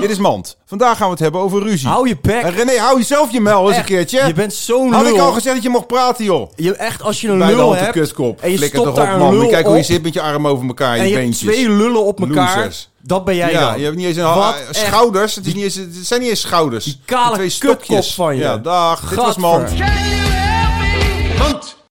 Dit is Mand. Vandaag gaan we het hebben over ruzie. Hou je bek. En René, hou jezelf je mel eens een keertje. Je bent zo'n Had ik lul. al gezegd dat je mocht praten, joh. Je, echt, als je een Bij de lul hebt kutkop. en je Flikker stopt toch daar op, een man. lul Kijk hoe je zit met je armen over elkaar, en je je hebt beentjes. twee lullen op elkaar, Losers. dat ben jij ja, dan. je hebt niet eens een Wat echt? schouders. Het, is niet eens, het zijn niet eens schouders. Die kale twee kutkop stokjes. van je. Ja, dag. Dit was. Mand. Mand.